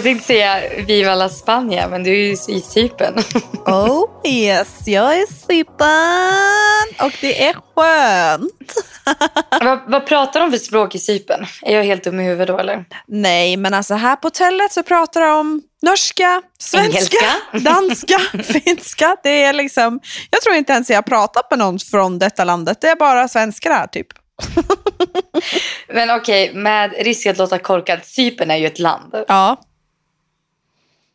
Jag tänkte säga Viva la Spania, men du är ju i Cypern. Oh yes, jag är Cypern och det är skönt. vad, vad pratar de för språk i Cypern? Är jag helt dum i huvudet då eller? Nej, men alltså här på hotellet så pratar de norska, svenska, Engelska. danska, finska. Det är liksom, jag tror inte ens jag har pratat med någon från detta landet. Det är bara svenskar här typ. Men okej, med risk att låta korkad, Cypern är ju ett land. Ja,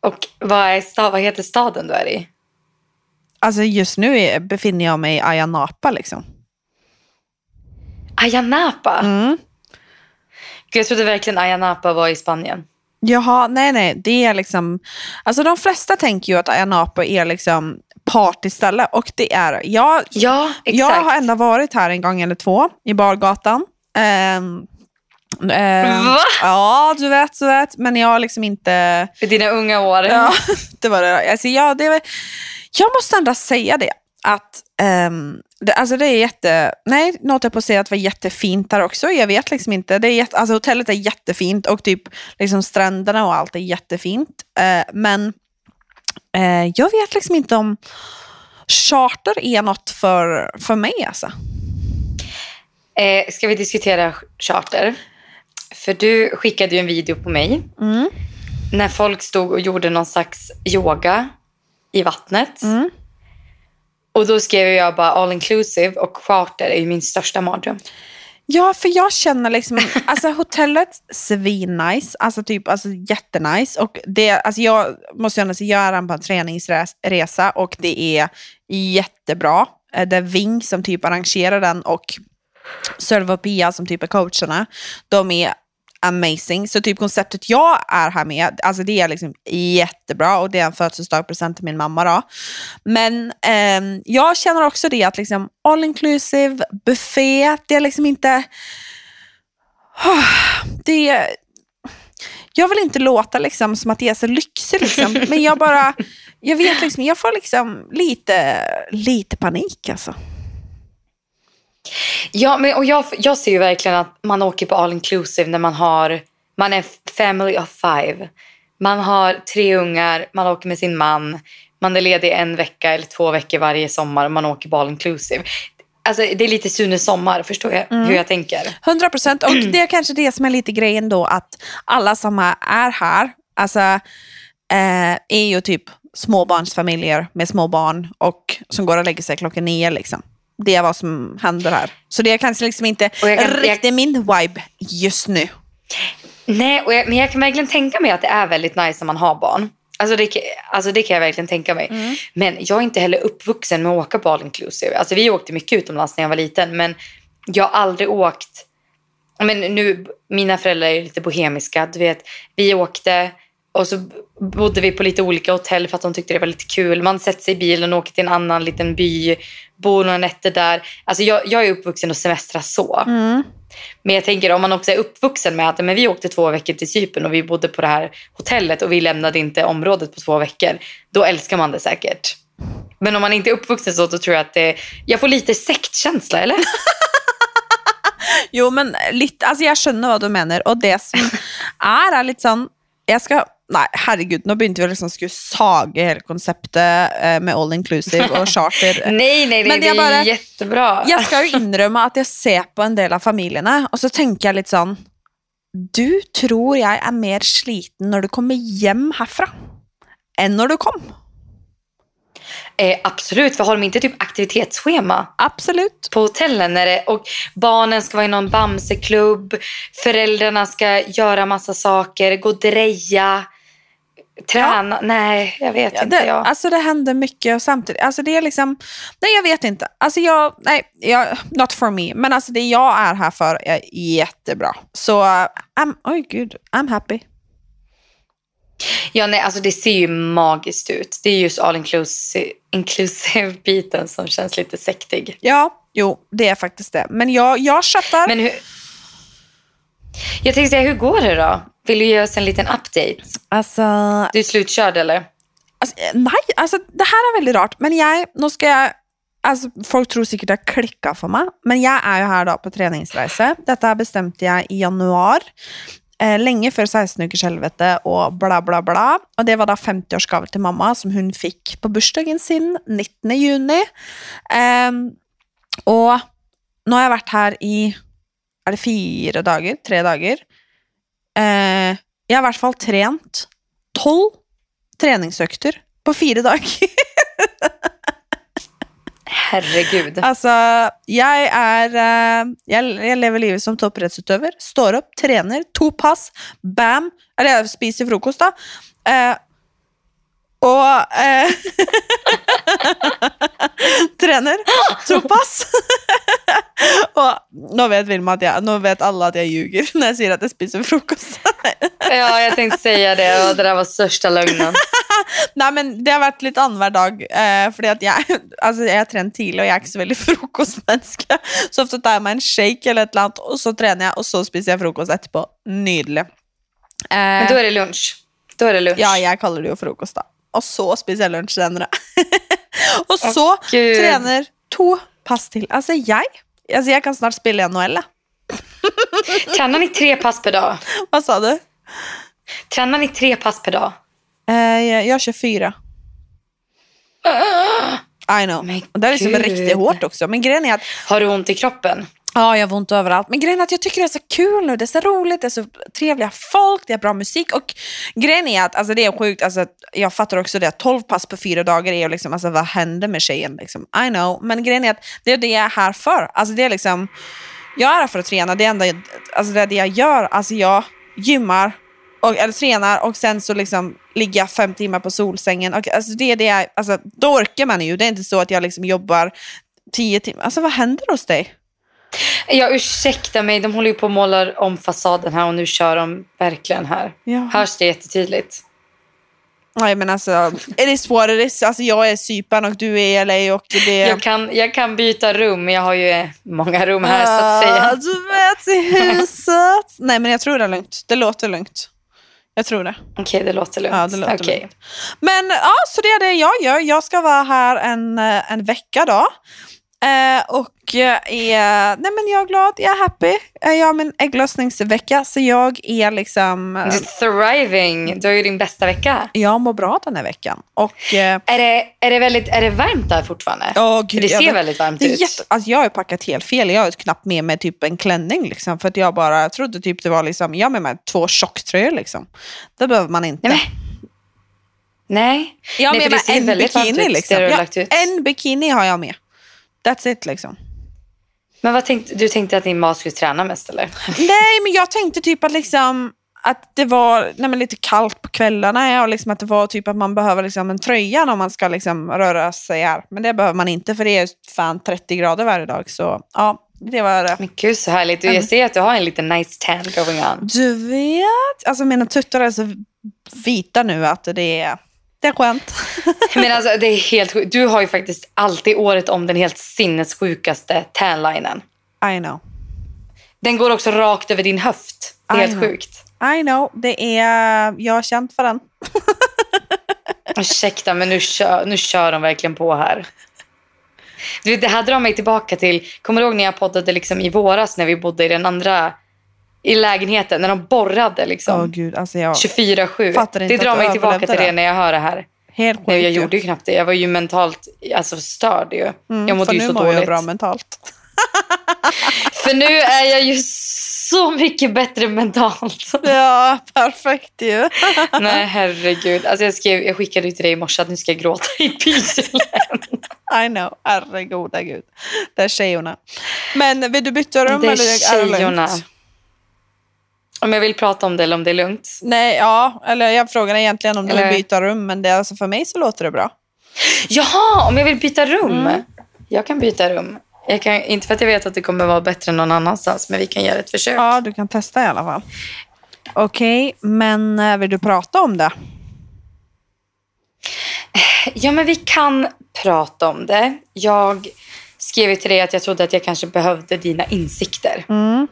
Och vad, är sta- vad heter staden du är i? alltså just nu är, befinner jag mig i Ayia Napa liksom. Ayia Napa? Mm. Gud, jag trodde verkligen Ayia Napa var i Spanien. Jaha, nej nej, det är liksom, alltså de flesta tänker ju att Ayia Napa är liksom partyställe och det är, jag, Ja, exakt. jag har ändå varit här en gång eller två i bargatan. Ehm, ehm, Va? Ja, du vet, du vet, men jag har liksom inte, För dina unga år. ja, det var det. Alltså, ja, det var, jag måste ändå säga det, att ehm, det, alltså det är jätte, nej, något jag på att säga att det var jättefint där också. Jag vet liksom inte, det är jätte, alltså hotellet är jättefint och typ liksom stränderna och allt är jättefint. Eh, men eh, jag vet liksom inte om charter är något för, för mig alltså. Eh, ska vi diskutera charter? För du skickade ju en video på mig. Mm. När folk stod och gjorde någon slags yoga i vattnet. Mm. Och då skrev jag bara all inclusive och charter är ju min största mardröm. Ja, för jag känner liksom, alltså hotellet svinnice, alltså typ alltså jättenice. Och det, alltså jag måste redan på en träningsresa och det är jättebra. Eh, Det är Ving som typ arrangerar den och Sölve och Pia som typ är coacherna. De är amazing. Så typ konceptet jag är här med, alltså det är liksom jättebra och det är en födelsedagspresent till min mamma då. Men eh, jag känner också det att liksom all inclusive, buffé, det är liksom inte... Det är, jag vill inte låta liksom som att det är så lyxigt liksom, men jag bara, jag vet liksom, jag får liksom lite, lite panik alltså. Ja, men, och jag, jag ser ju verkligen att man åker på all inclusive när man har, man är family of five. Man har tre ungar, man åker med sin man, man är ledig en vecka eller två veckor varje sommar och man åker på all inclusive. Alltså, det är lite Sunes sommar, förstår jag hur jag tänker? 100 procent. Och det är kanske det som är lite grejen då, att alla som är här, alltså, eh, är ju typ småbarnsfamiljer med små barn och som går och lägger sig klockan nio. Liksom. Det är vad som händer här. Så det är kanske liksom inte jag kan- riktigt min vibe just nu. Nej, jag, men jag kan verkligen tänka mig att det är väldigt nice när man har barn. Alltså det, kan- alltså det kan jag verkligen tänka mig. Men jag är inte heller uppvuxen med att åka på all inclusive. Alltså vi åkte mycket utomlands när jag var liten men jag har aldrig åkt... Men nu, mina föräldrar är lite bohemiska. Du vet, vi åkte och så bodde vi på lite olika hotell för att de tyckte det var lite kul. Man sätter sig i bilen och åker till en annan liten by, bor några nätter där. Alltså jag, jag är uppvuxen och semestrar så. Men jag tänker om man också är uppvuxen med att men vi åkte två veckor till Cypern och vi bodde på det här hotellet och vi lämnade inte området på två veckor. Då älskar man det säkert. Men om man inte är uppvuxen så då tror jag att det, jag får lite sektkänsla eller? Jo, men lite, alltså jag skjønner vad du menar. Och det som är, är lite sånn jeg skal, Nei, herregud, nå begynte vi liksom skulle sage hele konseptet eh, med all inclusive och charter. Nej, nej, nej, Men det bara- jättebra. Jag ska ju innrømme att jag ser på en del av familjerna, och så tänker jag lite sånn Du tror jeg er mer sliten når du kommer hjem herfra, enn når du kom. Eh, absolut, för har de inte typ aktivitetsschema Absolut. på hotellen? När det, och barnen ska vara i någon bamseklubb, föräldrarna ska göra massa saker, gå och dreja, träna. Nej, jag vet Ja, inte. det, jag. alltså det händer mycket och samtidigt, alltså det är liksom, nej jag vet inte. Alltså jag, nej, jag, not for me. Men alltså det jag är här för är jättebra. Så, I'm, oj gud, I'm happy. Ja, nej, alltså det ser ju magiskt ut. Det är just all inclusive, inclusive biten som känns lite sektig. Ja, jo, det är faktiskt det. Men jag, jag köttar. Men hur... Jag tänkte säga, hur går det då? Vill du ge oss en liten update? Alltså, Du är slutkörd eller? alltså, nej, alltså det här är väldigt rart. Men jag, nu ska jag, alltså folk tror säkert att jag klickar för mig. Men jag är ju här då på träningsresa. Detta bestämde jag i januari. eh, lenge før 16-ukershelvete og bla, bla, bla. Og det var da 50-årsgave til mamma, som hun fikk på bursdagen sin 19. juni. Em, og nå har jeg vært her i Er det fire dager? Tre dager? Eh, jeg har i hvert fall trent tolv treningsøkter på fire dager. Herregud. Altså, jeg er eh, jeg, jeg lever livet som toppidrettsutøver. Står opp, trener, to pass, bam. Eller jeg spiser frokost, da. Eh, og eh, Trener, to pass. og nå vet Vilma at jeg, nå vet alle at jeg ljuger når jeg sier at jeg spiser frokost. Ja, jag tänkte säga det och det där var största lögnen. Nei, men det har vært litt annenhver dag. Eh, fordi at jeg, altså, jeg har trent tidlig, og jeg er ikke så veldig frokostmenneske. Så ofte tar jeg meg en shake eller et eller annet, og så trener jeg, og så spiser jeg frokost etterpå. Nydelig. Eh, Men då är det lunch. Då är det lunch. ja, jeg kaller det jo frokost, da. Og så spiser jeg lunsj senere. og så Gud. trener to pass til. Altså, jeg altså, Jeg kan snart spille i NHL. Tränar ni tre pass per dag? Hva sa du? Tränar ni tre pass per dag? Eh, jeg, jeg kjører fire. I know. Men Och det är liksom gud. riktigt hårt också. Men grejen är att Har du ont i kroppen? Ja, jag har ont överallt. Men grejen är att jag tycker det är så kul nu. Det är så roligt, det är så trevliga folk, det är bra musik. Och grejen är att alltså, det är sjukt, alltså, jag fattar också det, att 12 pass på fyra dagar är ju liksom, alltså vad händer med tjejen? Liksom? I know. Men grejen är att det är det jag är här för. Alltså det är liksom, jag är här för att träna, det är enda, alltså det är det jag gör. Alltså jag gymmar, och, eller tränar och sen så liksom ligger jag fem timmar på solsängen. Och, alltså det är det jag, alltså, då orkar man ju. Det är inte så att jag liksom jobbar tio timmar. Alltså vad händer hos dig? Ja, ursäkta mig. De håller ju på och målar om fasaden här och nu kör de verkligen här. Ja. Hörs det jättetydligt? Nej men alltså, it is what it is. Alltså jag är Cypern och du är LA och det... Jag kan, jag kan byta rum. Jag har ju många rum här så att Ah, säga. Du vet i huset. Nej men jag tror det är lugnt. Det låter lugnt. Jag tror det. Okej, det låter lugnt. Ja, det låter Okej. lugnt. Men ja, så det är det jag gör. Jag ska vara här en, eh, en vecka då. Eh, och jag är, nej men jag är glad, jag är happy. Eh, Jag har min ägglossningsvecka så jag är liksom, eh, Du är thriving. Du har ju din bästa vecka. jag mår bra den här veckan. Och eh, Är det, är det, väldigt, är det varmt där fortfarande? För gud, det ser men- väldigt varmt ut. jätte, alltså jag har packat helt fel. Jag har knappt med mig typ en klänning. Liksom, för att jag bara jag trodde typ det var liksom, jag med mig två tjocktröjor. Liksom. Det behöver man inte. Nej, nej. jag har med mig en bikini. Liksom. Ja, en bikini har jag med. That's it liksom. Men vad tänkte, du tänkte att din mat skulle träna mest eller? Nej, men jag tänkte typ att liksom att det var nej, lite kallt på kvällarna och liksom att det var typ att man behöver liksom en tröja när man ska liksom röra sig här. Men det behöver man inte för det är fan 30 grader varje dag. Så ja, det var det. Men gud så härligt. Och jag ser att du har en liten nice tan going on. Du vet, alltså mina tuttar är så vita nu att det är, det är skönt. Men alltså det är helt sjukt. Du har ju faktiskt alltid året om den helt sinnessjukaste tanlinen. I know. Den går också rakt över din höft. Det är I helt know. sjukt. I know, det är, jag har känt för den. Ursäkta, men nu kör, nu kör de verkligen på här. Du det här drar mig tillbaka till, kommer du ihåg när jag poddade liksom i våras när vi bodde i den andra i lägenheten, när de borrade liksom. gud, alltså jag 24-7. Fattar inte Det drar mig tillbaka till det när jag hör det här. helt sjukt Nej, jag gjorde ju knappt det. Jag var ju mentalt alltså, störd ju. jag mådde för ju nu så mår dåligt. jag bra mentalt. För nu är jag ju så mycket bättre mentalt. Ja, perfekt ju. Nej, herregud. Alltså jag, skrev, jag skickade ju till dig i morse att nu ska jag gråta i bilen. I know, herregud, gud. Det är tjejorna. Men vill du byta rum Det är eller tjejorna. lugnt? Om jag vill prata om det eller om det är lugnt. Nej, ja, eller jag frågar egentligen om du Eller- vill byta rum, men det, är alltså för mig så låter det bra. Jaha, om jag vill byta rum. Mm. Jag kan byta rum. Jag kan, inte för att jag vet att det kommer vara bättre någon annanstans, men vi kan göra ett försök. Ja, du kan testa i alla fall. Okej, men eh, vill du prata om det? Ja, men vi kan prata om det. Jag skrev till dig att jag trodde att jag kanske behövde dina insikter. Mm.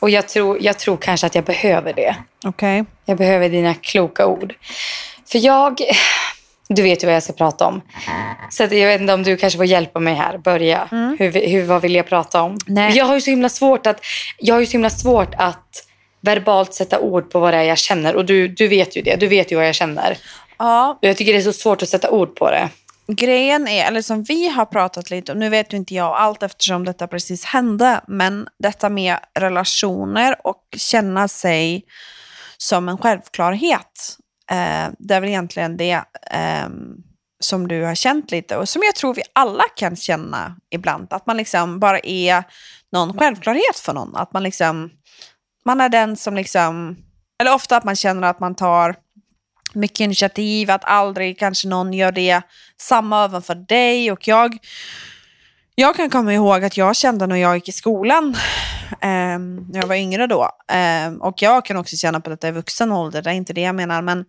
Och jag tror, jag tror kanske att jag behöver det. Okej. Jag behöver dina kloka ord. För jag... Du vet ju vad jag ska prata om. Så jag vet inte om du kanske får hjälpa mig här. Börja. Hur, hur, vad vill jag prata om? Nej. Jag har ju så himla svårt att... Jag har ju så himla svårt att verbalt sätta ord på vad det är jag känner. Och du, du vet ju det. Du vet ju vad jag känner. Ja, Och jag tycker det är så svårt att sätta ord på det grejen är, eller som vi har pratat lite om, nu vet ju inte jag allt eftersom detta precis hände, men detta med relationer och känna sig som en självklarhet. Eh, det är väl egentligen det eh, som du har känt lite och som jag tror vi alla kan känna ibland. Att man liksom bara är någon självklarhet för någon. Att man liksom, man är den som liksom, eller ofta att man känner att man tar mycket initiativ, att aldrig kanske någon gör det samma även för dig. Och jag, jag kan komma ihåg att jag kände när jag gick i skolan, eh, när jag var yngre då, eh, och jag kan också känna på detta i vuxen ålder, det är inte det jag menar, men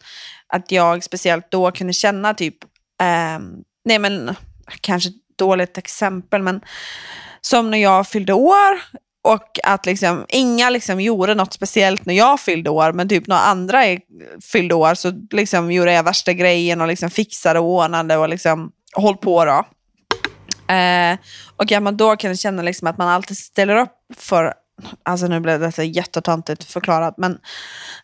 att jag speciellt då kunde känna typ, eh, nej men kanske dåligt exempel, men som när jag fyllde år och att liksom, inga liksom gjorde något speciellt när jag fyllde år, men typ några andra fyllde år så liksom gjorde jag värsta grejen och liksom fixade och ordnade och liksom håll på då. Eh, och att man då kan känna liksom att man alltid ställer upp för, alltså nu blev detta jättetöntigt förklarat, men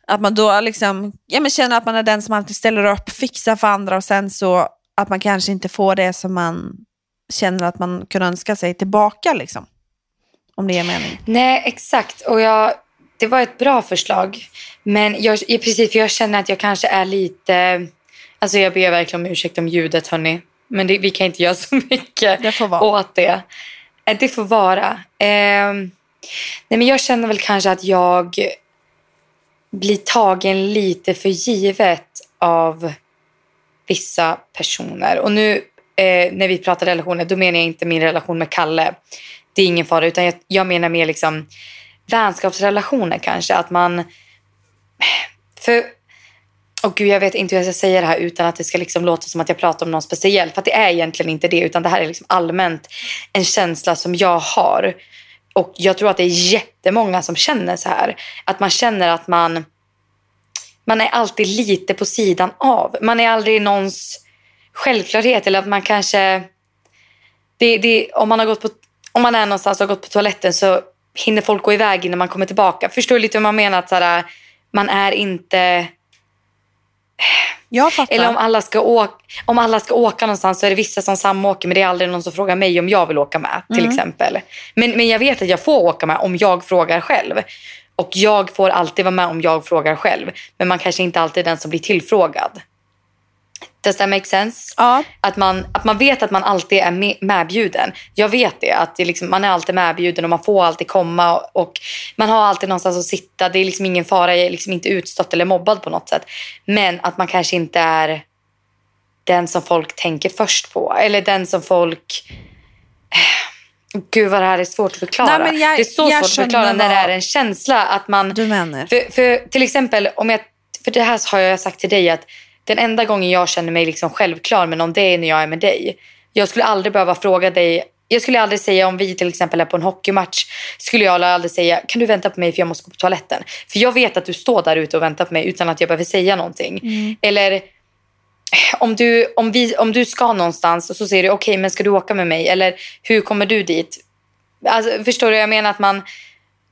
att man då liksom, ja, men känner att man är den som alltid ställer upp, fixar för andra och sen så att man kanske inte får det som man känner att man kunde önska sig tillbaka liksom. Om det ger mening. Nej, exakt. Och jag, det var ett bra förslag. Men jag, ja, precis, för jag känner att jag kanske är lite... Alltså jag ber verkligen om ursäkt om ljudet, hörni. Men det, vi kan inte göra så mycket Det får vara. åt det. Eh, Det får vara. Ehm, nej, men jag känner väl kanske att jag blir tagen lite för givet av vissa personer. Och nu eh, när vi pratar relationer, då menar jag inte min relation med Kalle. Det är ingen fara, utan jag, jag menar mer liksom vänskapsrelationer kanske. Att man... För... Och gud, jag vet inte hur jag ska säga det här utan att det ska liksom låta som att jag pratar om någon speciell. För att det är egentligen inte det, utan det här är liksom allmänt en känsla som jag har. Och jag tror att det är jättemånga som känner så här. Att man känner att man, man är alltid lite på sidan av. Man är aldrig någons självklarhet. Eller att man kanske... Det, det, om, man har gått på, om man är någonstans och har gått på toaletten så hinner folk gå iväg innan man kommer tillbaka. Förstår du lite vad man menar? Att så här, man är inte... Jag fattar. Eller om alla, ska åka, om alla ska åka någonstans så är det vissa som samåker men det är aldrig någon som frågar mig om jag vill åka med till exempel. Men, men jag vet att jag får åka med om jag frågar själv. Och jag får alltid vara med om jag frågar själv. Men man kanske inte alltid är den som blir tillfrågad. Does that make sense? Ja. Att man, att man vet att man alltid är med, medbjuden. Jag vet det. Att det liksom, man är alltid medbjuden och man får alltid komma. Och, och man har alltid någonstans att sitta. Det är liksom ingen fara. Jag är liksom inte utstött eller mobbad på något sätt. Men att man kanske inte är den som folk tänker först på. Eller den som folk... Gud vad det här är svårt att förklara. Nej, jag- det är så svårt att förklara när det är en känsla. Att man... Du menar? För, för till exempel, om jag, för det här har jag sagt till dig att den enda gången jag känner mig liksom självklar med någon det är när jag är med dig. Jag skulle aldrig behöva fråga dig. Jag skulle aldrig säga om vi till exempel är på en hockeymatch. Skulle jag aldrig säga kan du vänta på mig för jag måste gå på toaletten. För jag vet att du står där ute och väntar på mig utan att jag behöver säga någonting. Eller om du, om, vi, om du ska någonstans och så säger du okej men ska du åka med mig? Eller hur kommer du dit? Alltså, förstår du? Jag menar att man...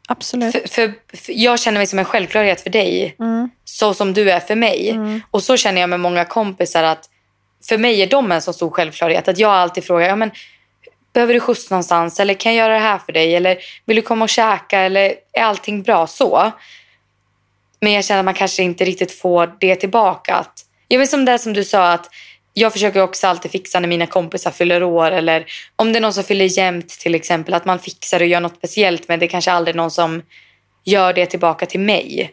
Absolut. För, för, för jag känner mig som en självklarhet för dig. Mm. Så som du är för mig. Och så känner jag med många kompisar att för mig är de en så stor självklarhet. Att jag alltid frågar, ja, men, behöver du skjuts någonstans? Eller kan jag göra det här för dig? Eller vill du komma och käka? Eller är allting bra så? Men jag känner att man kanske inte riktigt får det tillbaka. Att, jag vet som det som du sa att jag försöker också alltid fixa när mina kompisar fyller år. Eller om det är någon som fyller jämnt till exempel. Att man fixar och gör något speciellt. Men det är kanske aldrig någon som gör det tillbaka till mig.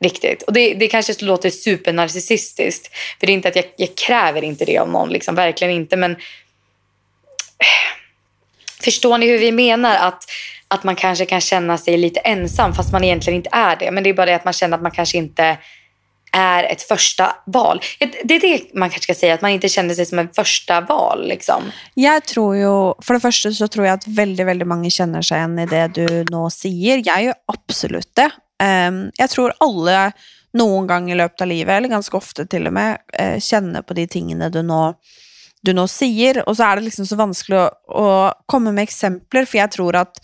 Riktigt. Och det, det kanske låter supernarcissistiskt. För det är inte att jag, jag kräver inte det av någon. Liksom, verkligen inte. Men förstår ni hur vi menar? Att, att man kanske kan känna sig lite ensam fast man egentligen inte är det. Men det är bara det att man känner att man kanske inte är ett första val. Det är det man kanske ska säga, att man inte känner sig som ett första val. Liksom. Jag tror ju, för det första så tror jag att väldigt, väldigt många känner sig igen i det du nu säger. Jag gör absolut det. Um, jag tror alla någon gång i löpet av livet, eller ganska ofta till och med, uh, känner på de tingene du nu, du nå säger. Och så är det liksom så vanskligt att, komma med exempel, för jag tror att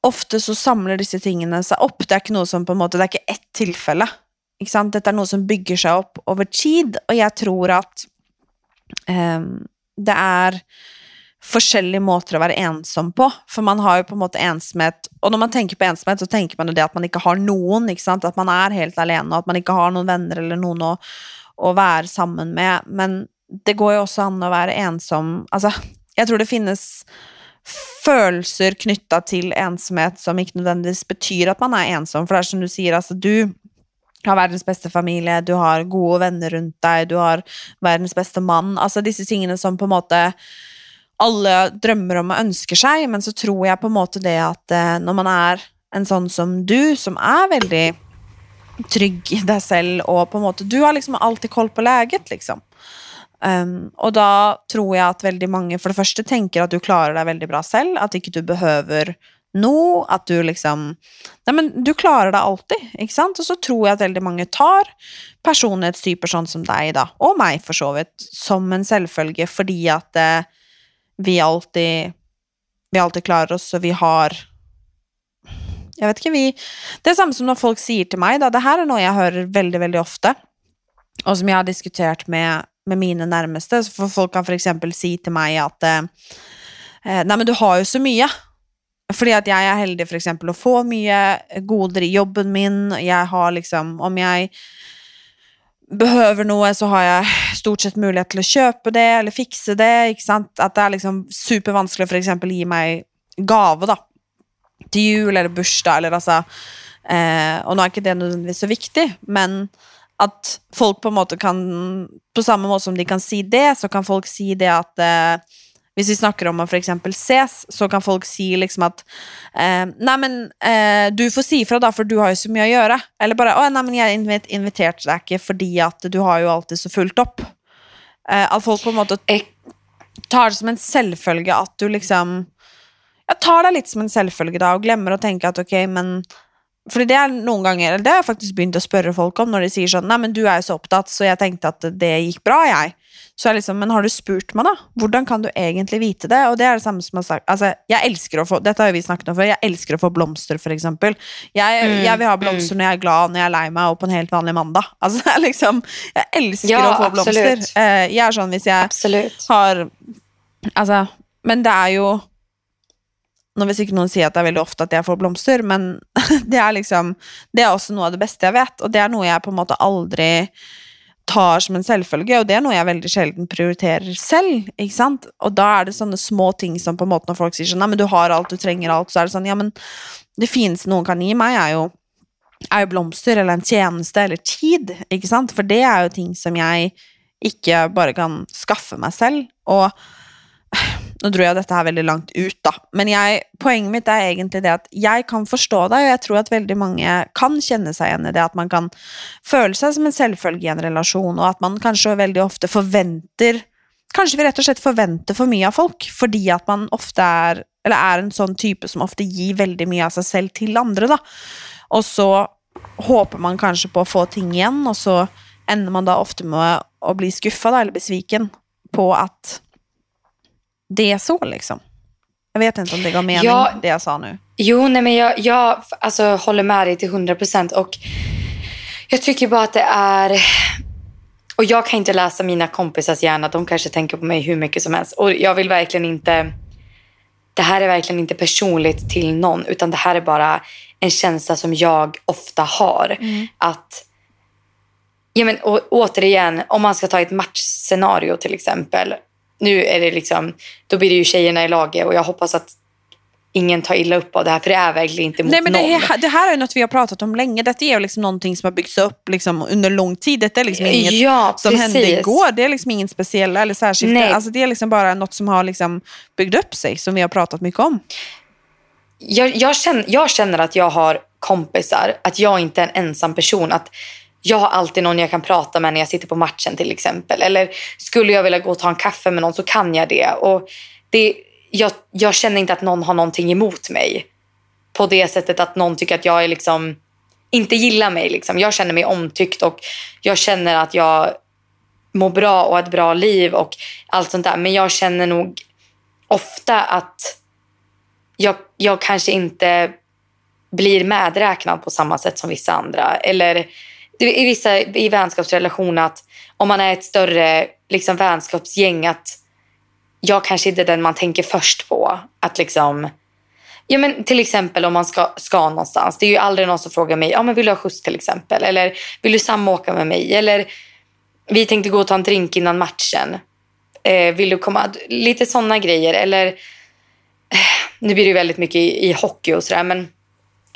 ofta så samlar disse tingene seg opp. Det är ikke noe som på en måte, det er ikke ett tilfelle. Ikke sant? Dette er noe som bygger seg opp over tid, og jeg tror at um, det er forskjellige måter å være ensom på. For man har jo på en måte ensomhet Og når man tenker på ensomhet, så tenker man jo det at man ikke har noen. ikke sant? At man er helt alene, og at man ikke har noen venner eller noen å, å være sammen med. Men det går jo også an å være ensom Altså, jeg tror det finnes følelser knytta til ensomhet som ikke nødvendigvis betyr at man er ensom. For det er som du sier, altså du har verdens beste familie, du har gode venner rundt deg, du har verdens beste mann. Altså disse tingene som på en måte alle drømmer om og ønsker seg, men så tror jeg på en måte det at eh, når man er en sånn som du, som er veldig trygg i deg selv, og på en måte Du har liksom alltid koll på läget. liksom. Um, og da tror jeg at veldig mange for det første tenker at du klarer deg veldig bra selv, at ikke du behøver noe, at du liksom Nei, men du klarer deg alltid, ikke sant? Og så tror jeg at veldig mange tar personlighetstyper sånn som deg, da, og meg for så vidt, som en selvfølge, fordi at eh, vi alltid Vi alltid klarer oss, og vi har Jeg vet ikke, vi Det er samme som når folk sier til meg, da. Det her er noe jeg hører veldig, veldig ofte, og som jeg har diskutert med, med mine nærmeste. For folk kan f.eks. si til meg at eh, eh, Nei, men du har jo så mye. Fordi at jeg er heldig for eksempel å få mye goder i jobben min. Jeg har liksom Om jeg behøver noe, så har jeg stort sett mulighet til å kjøpe det eller fikse det. ikke sant? At det er liksom supervanskelig å for eksempel gi meg gave, da. Til jul eller bursdag eller altså eh, Og nå er ikke det nødvendigvis så viktig, men at folk på en måte kan På samme måte som de kan si det, så kan folk si det at eh, hvis vi snakker om å f.eks. ses, så kan folk si liksom at eh, Nei, men eh, du får si ifra, da, for du har jo så mye å gjøre. Eller bare Å, nei, men jeg inviterte deg ikke fordi at du har jo alltid så fullt opp. Eh, at folk på en måte tar det som en selvfølge at du liksom Ja, tar deg litt som en selvfølge, da, og glemmer å tenke at ok, men fordi det er noen ganger, det har jeg faktisk begynt å spørre folk om, når de sier sånn Nei, men du er jo så opptatt, så jeg tenkte at det gikk bra, jeg. Så er liksom, men har du spurt meg, da? Hvordan kan du egentlig vite det? Og det er det samme som har sagt Altså, jeg elsker å få Dette har vi snakket om før. Jeg elsker å få blomster, for eksempel. Jeg, mm, jeg vil ha blomster mm. når jeg er glad, når jeg er lei meg, og på en helt vanlig mandag. Altså, liksom Jeg elsker ja, å få absolutt. blomster. Uh, jeg er sånn hvis jeg absolutt. har Altså, men det er jo nå vil sikkert noen si at det er veldig ofte at jeg får blomster, men det er liksom Det er også noe av det beste jeg vet, og det er noe jeg på en måte aldri tar som en selvfølge, og det er noe jeg veldig sjelden prioriterer selv. ikke sant? Og da er det sånne små ting som på en måte når folk sier sånn Nei, men du har alt, du trenger alt, så er det sånn Ja, men det fineste noen kan gi meg, er jo, er jo blomster eller en tjeneste eller tid, ikke sant? For det er jo ting som jeg ikke bare kan skaffe meg selv. Og nå dro jeg dette her veldig langt ut, da. Men jeg, poenget mitt er egentlig det at jeg kan forstå deg, og jeg tror at veldig mange kan kjenne seg igjen i det at man kan føle seg som en selvfølge i en relasjon, og at man kanskje veldig ofte forventer Kanskje vi rett og slett forventer for mye av folk, fordi at man ofte er Eller er en sånn type som ofte gir veldig mye av seg selv til andre, da. Og så håper man kanskje på å få ting igjen, og så ender man da ofte med å bli skuffa, eller besviken, på at det är så liksom. Jag vet inte om det gav mening, ja, det jag sa nu. Jo, nej, men jag, jag alltså, håller med dig till 100 procent. Och jag tycker bara att det är... Och jag kan inte läsa mina kompisars hjärna. De kanske tänker på mig hur mycket som helst. Och jag vill verkligen inte... Det här är verkligen inte personligt till någon. Utan det här är bara en känsla som jag ofta har. Mm. Att... Ja, men, och, återigen, om man ska ta ett matchscenario till exempel nu är det liksom, då blir det ju tjejerna i laget och jag hoppas att ingen tar illa upp av det här, för det är verkligen inte mot Nej, men det, någon. Det här är något vi har pratat om länge. Detta är liksom någonting som har byggts upp liksom under lång tid. Det är liksom inget ja, som hände igår. Det är liksom ingen speciell eller särskilt. Nej. Alltså, det är liksom bara något som har liksom byggt upp sig, som vi har pratat mycket om. Jag, jag, känner, jag känner att jag har kompisar, att jag inte är en ensam person. Att jag har alltid någon jag kan prata med när jag sitter på matchen till exempel. Eller skulle jag vilja gå och ta en kaffe med någon så kan jag det. Och det jag, jag känner inte att någon har någonting emot mig. På det sättet att någon tycker att jag är liksom inte gillar mig. Liksom. Jag känner mig omtyckt och jag känner att jag mår bra och har ett bra liv och allt sånt där. Men jag känner nog ofta att jag, jag kanske inte blir medräknad på samma sätt som vissa andra. Eller i vissa i vänskapsrelationer att om man är ett större liksom, vänskapsgäng att jag kanske inte är den man tänker först på. Att liksom, ja, men till exempel om man ska, ska någonstans. Det är ju aldrig någon som frågar mig ja, men vill du ha skjuts till exempel. Eller vill du samåka med mig. Eller vi tänkte gå och ta en drink innan matchen. Eh, vill du komma? Lite sådana grejer. Eller eh, nu blir det väldigt mycket i, i hockey och sådär. Men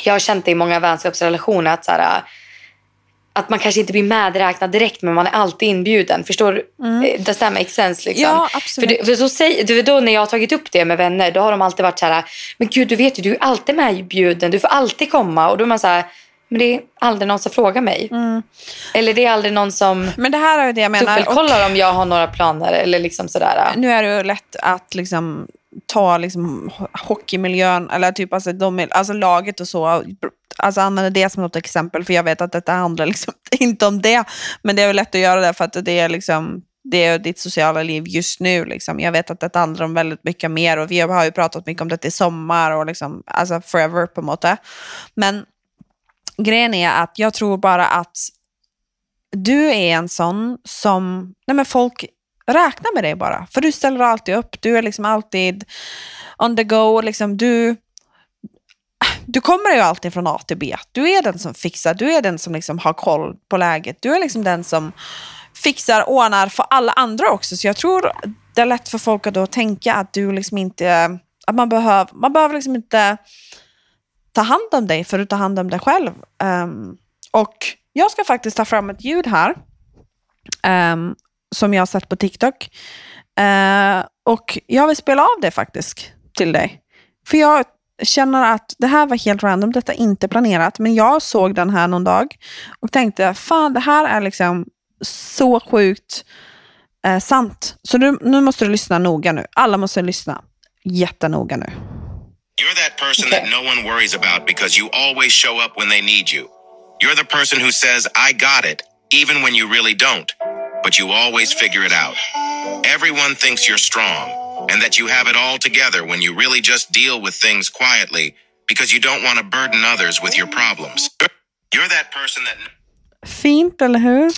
jag har känt det i många vänskapsrelationer att så här, att man kanske inte blir medräknad direkt men man är alltid inbjuden. Förstår mm. Eh, does that make sense? Liksom? Ja, absolut. För, för så säg, då när jag har tagit upp det med vänner då har de alltid varit så här, men gud du vet ju du är alltid medbjuden, du får alltid komma. Och då är man så här, men det är aldrig någon som frågar mig. Mm. Eller det är aldrig någon som men det här är det jag menar. dubbelkollar och, om jag har några planer. Eller liksom sådär. Nu är det ju lätt att liksom ta liksom hockeymiljön, eller typ alltså, de, alltså laget och så, alltså använda det som något exempel, för jag vet att detta handlar liksom inte om det. Men det är väl lätt att göra det för att det är liksom det är ditt sociala liv just nu. Liksom. Jag vet att det handlar om väldigt mycket mer och vi har ju pratat mycket om det i sommar och liksom, alltså forever på något sätt. Men grejen är att jag tror bara att du är en sån som, nej men folk räknar med dig bara. För du ställer alltid upp, du är liksom alltid on the go. Liksom, du, du kommer ju alltid från A till B. Du är den som fixar, du är den som liksom har koll på läget. Du är liksom den som fixar, ordnar för alla andra också. Så jag tror det är lätt för folk att då tänka att du liksom inte, att man behöver, man behöver liksom inte ta hand om dig för att ta hand om dig själv. Um, och jag ska faktiskt ta fram ett ljud här. Um, som jag har sett på TikTok. Uh, och jag vill spela av det faktiskt till dig. För jag känner att det här var helt random, detta är inte planerat, men jag såg den här någon dag och tänkte, fan det här är liksom så sjukt eh, sant. Så nu, nu måste du lyssna noga nu. Alla måste lyssna jättenoga nu. You're that person okay. that no one worries about because you always show up when they need you. You're the person who says, I got it, even when you really don't. But you always figure it out. Everyone thinks you're strong and that you have it all together when you really just deal with things quietly because you don't want to burden others with your problems. You're that person that... Fint, eller hur?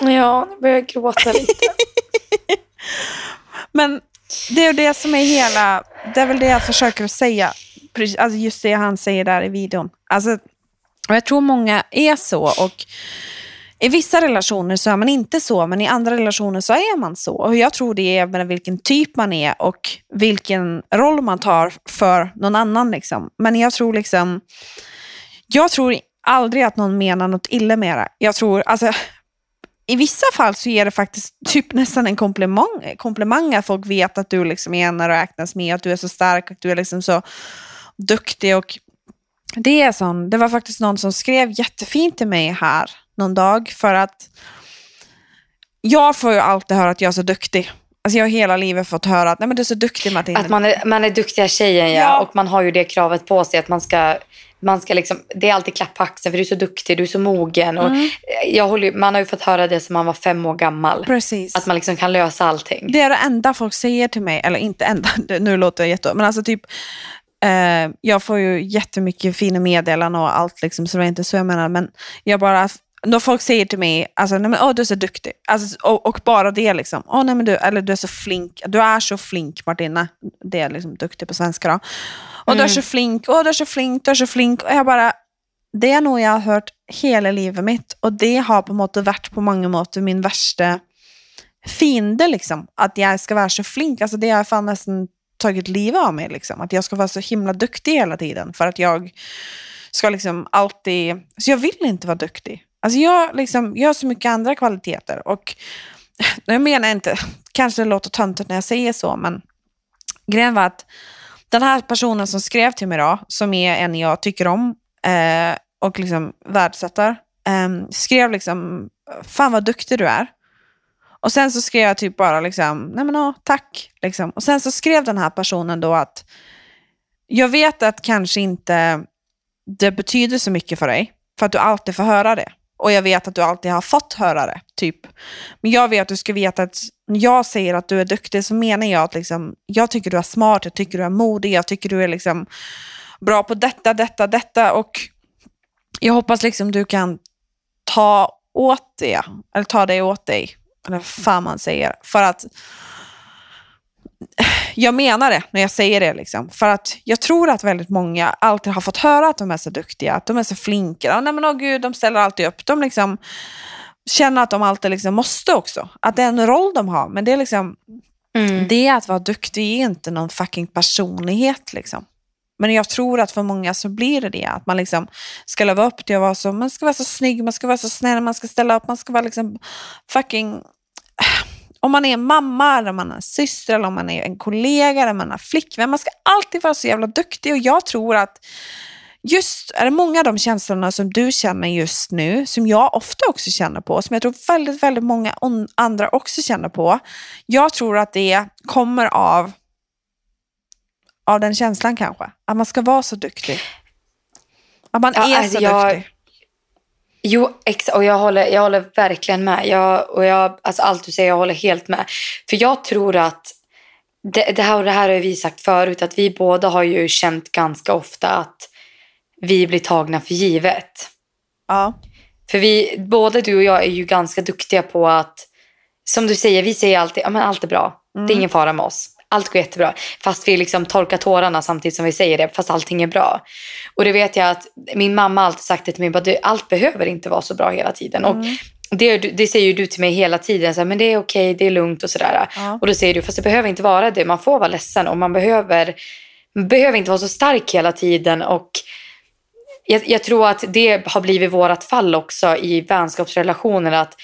Ja, nu börjar jag gråta lite. Men det är det som är hela, det är väl det jag försöker säga, alltså just det han säger där i videon. Alltså, jag tror många är så och i vissa relationer så är man inte så, men i andra relationer så är man så. Och jag tror det är med vilken typ man är och vilken roll man tar för någon annan. Liksom. Men jag tror liksom, jag tror aldrig att någon menar något illa med det. Jag tror, alltså, i vissa fall så är det faktiskt typ nästan en komplimang, komplimang att folk vet att du liksom är en och räknas med, att du är så stark, att du är liksom så duktig. Och det, är sån, det var faktiskt någon som skrev jättefint till mig här någon dag för att jag får ju alltid höra att jag är så duktig. Alltså jag har hela livet fått höra att Nej, men du är så duktig Martin. Att man är, man är duktiga tjejen ja. ja. Och man har ju det kravet på sig att man ska man ska liksom, det är alltid klapp på axeln för du är så duktig, du är så mogen. Och mm. jag håller, man har ju fått höra det sedan man var fem år gammal. Precis. Att man liksom kan lösa allting. Det är det enda folk säger till mig, eller inte enda, nu låter det jätte... Men alltså typ, eh, jag får ju jättemycket fina meddelanden och allt, liksom, så det är inte så jag menar. Men jag bara när folk säger till mig, alltså, nej, men, oh, du är så duktig. Alltså, och, och, bara det, liksom. Oh, nej, men du, eller du är så flink. Du är så flink Martina. Det är liksom duktig på svenska då. Och mm. du är så flink, och du är så flink, du är så flink. Och jag bara, det är nog jag har hört hela livet mitt. Och det har på måte varit på många måter min värsta fiende. Liksom. Att jag ska vara så flink. Alltså, det har fan nästan tagit livet av mig. Liksom. Att jag ska vara så himla duktig hela tiden. För att jag ska liksom alltid... Så jag vill inte vara duktig. Alltså jag, liksom, jag har så mycket andra kvaliteter. Och jag menar inte, kanske det låter töntigt när jag säger så, men grejen var att den här personen som skrev till mig då, som är en jag tycker om eh, och liksom värdesätter, eh, skrev liksom, fan vad duktig du är. Och sen så skrev jag typ bara liksom, nej men åh, tack. Liksom. Och sen så skrev den här personen då att, jag vet att kanske inte det betyder så mycket för dig, för att du alltid får höra det. Och jag vet att du alltid har fått höra det, typ. Men jag vet att du ska veta att när jag säger att du är duktig så menar jag att liksom, jag tycker du är smart, jag tycker du är modig, jag tycker du är liksom bra på detta, detta, detta. Och jag hoppas liksom du kan ta åt det, eller ta dig åt dig, eller vad fan man säger. För att jag menar det när jag säger det. Liksom. För att jag tror att väldigt många alltid har fått höra att de är så duktiga, att de är så flinka. Nej, men, åh, gud, de ställer alltid upp. De liksom känner att de alltid liksom måste också. Att det är en roll de har. Men det är liksom, Mm. det att vara duktig är inte någon fucking personlighet. Liksom. Men jag tror att för många så blir det det. Att man liksom ska leva upp till att vara så, man ska vara så snygg, man ska vara så snäll, man ska ställa upp, man ska vara liksom fucking... Om man är mamma, eller om man är en syster, eller om man är en kollega, eller om man är en flickvän. Man ska alltid vara så jävla duktig och jag tror att just är det många av de känslorna som du känner just nu, som jag ofta också känner på, som jag tror väldigt, väldigt många andra också känner på. Jag tror att det kommer av, av den känslan kanske. Att man ska vara så duktig. Att man Ja, är alltså så jag- duktig. Jo, ex- och jag håller, jag håller verkligen med. Jag, och jag, alltså allt du säger, jag håller helt med. För jag tror att, det, det, här, och det här har vi sagt förut, att vi båda har ju känt ganska ofta att vi blir tagna för givet. Ja. För vi, både du och jag är ju ganska duktiga på att, som du säger, vi säger alltid, ja men allt är bra. Det är ingen fara med oss. Allt går jättebra. Fast vi liksom torkar tårarna samtidigt som vi säger det, fast allting är bra. Och det vet jag att min mamma har alltid sagt det till mig, bara, "Du, allt behöver inte vara så bra hela tiden. Och det, det säger ju du till mig hela tiden, så här, men det är okej, det är lugnt och sådär. Ja. Och då säger du, fast det behöver inte vara det. Man får vara ledsen och man behöver, man behöver inte vara så stark hela tiden. Och jag, jag tror att det har blivit vårt fall också i vänskapsrelationer. Att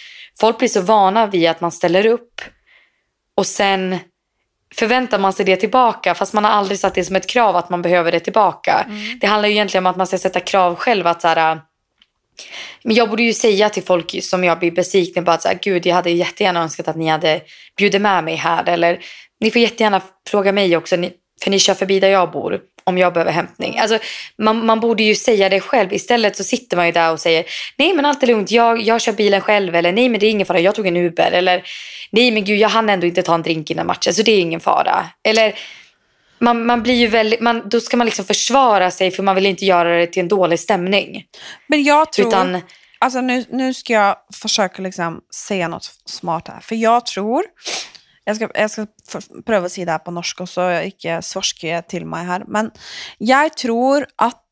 folk blir så vana vid att man ställer upp och sen förväntar man sig det tillbaka fast man har aldrig satt det som ett krav att man behöver det tillbaka. Det handlar ju egentligen om att man ska sätta krav själv. att så här, men jag borde ju säga till folk som jag blir besviken på att så här, gud jag hade jättegärna önskat att ni hade bjudit med mig här. Eller ni får jättegärna fråga mig också för ni kör förbi där jag bor om jag behöver hämtning. Alltså, man, man borde ju säga det själv. Istället så sitter man ju där och säger nej men allt är lugnt, jag, jag kör bilen själv. Eller nej men det är ingen fara, jag tog en Uber. Eller nej men gud jag hann ändå inte ta en drink innan matchen så det är ingen fara. Eller man, man blir ju väldigt, man, då ska man liksom försvara sig för man vill inte göra det till en dålig stämning. Men jag tror... Utan, Alltså nu, nu ska jag försöka liksom säga något smart här. För jag tror, jag ska, jag ska f- pröva att säga det här på norska så jag inte svorsker till mig här. Men jag tror att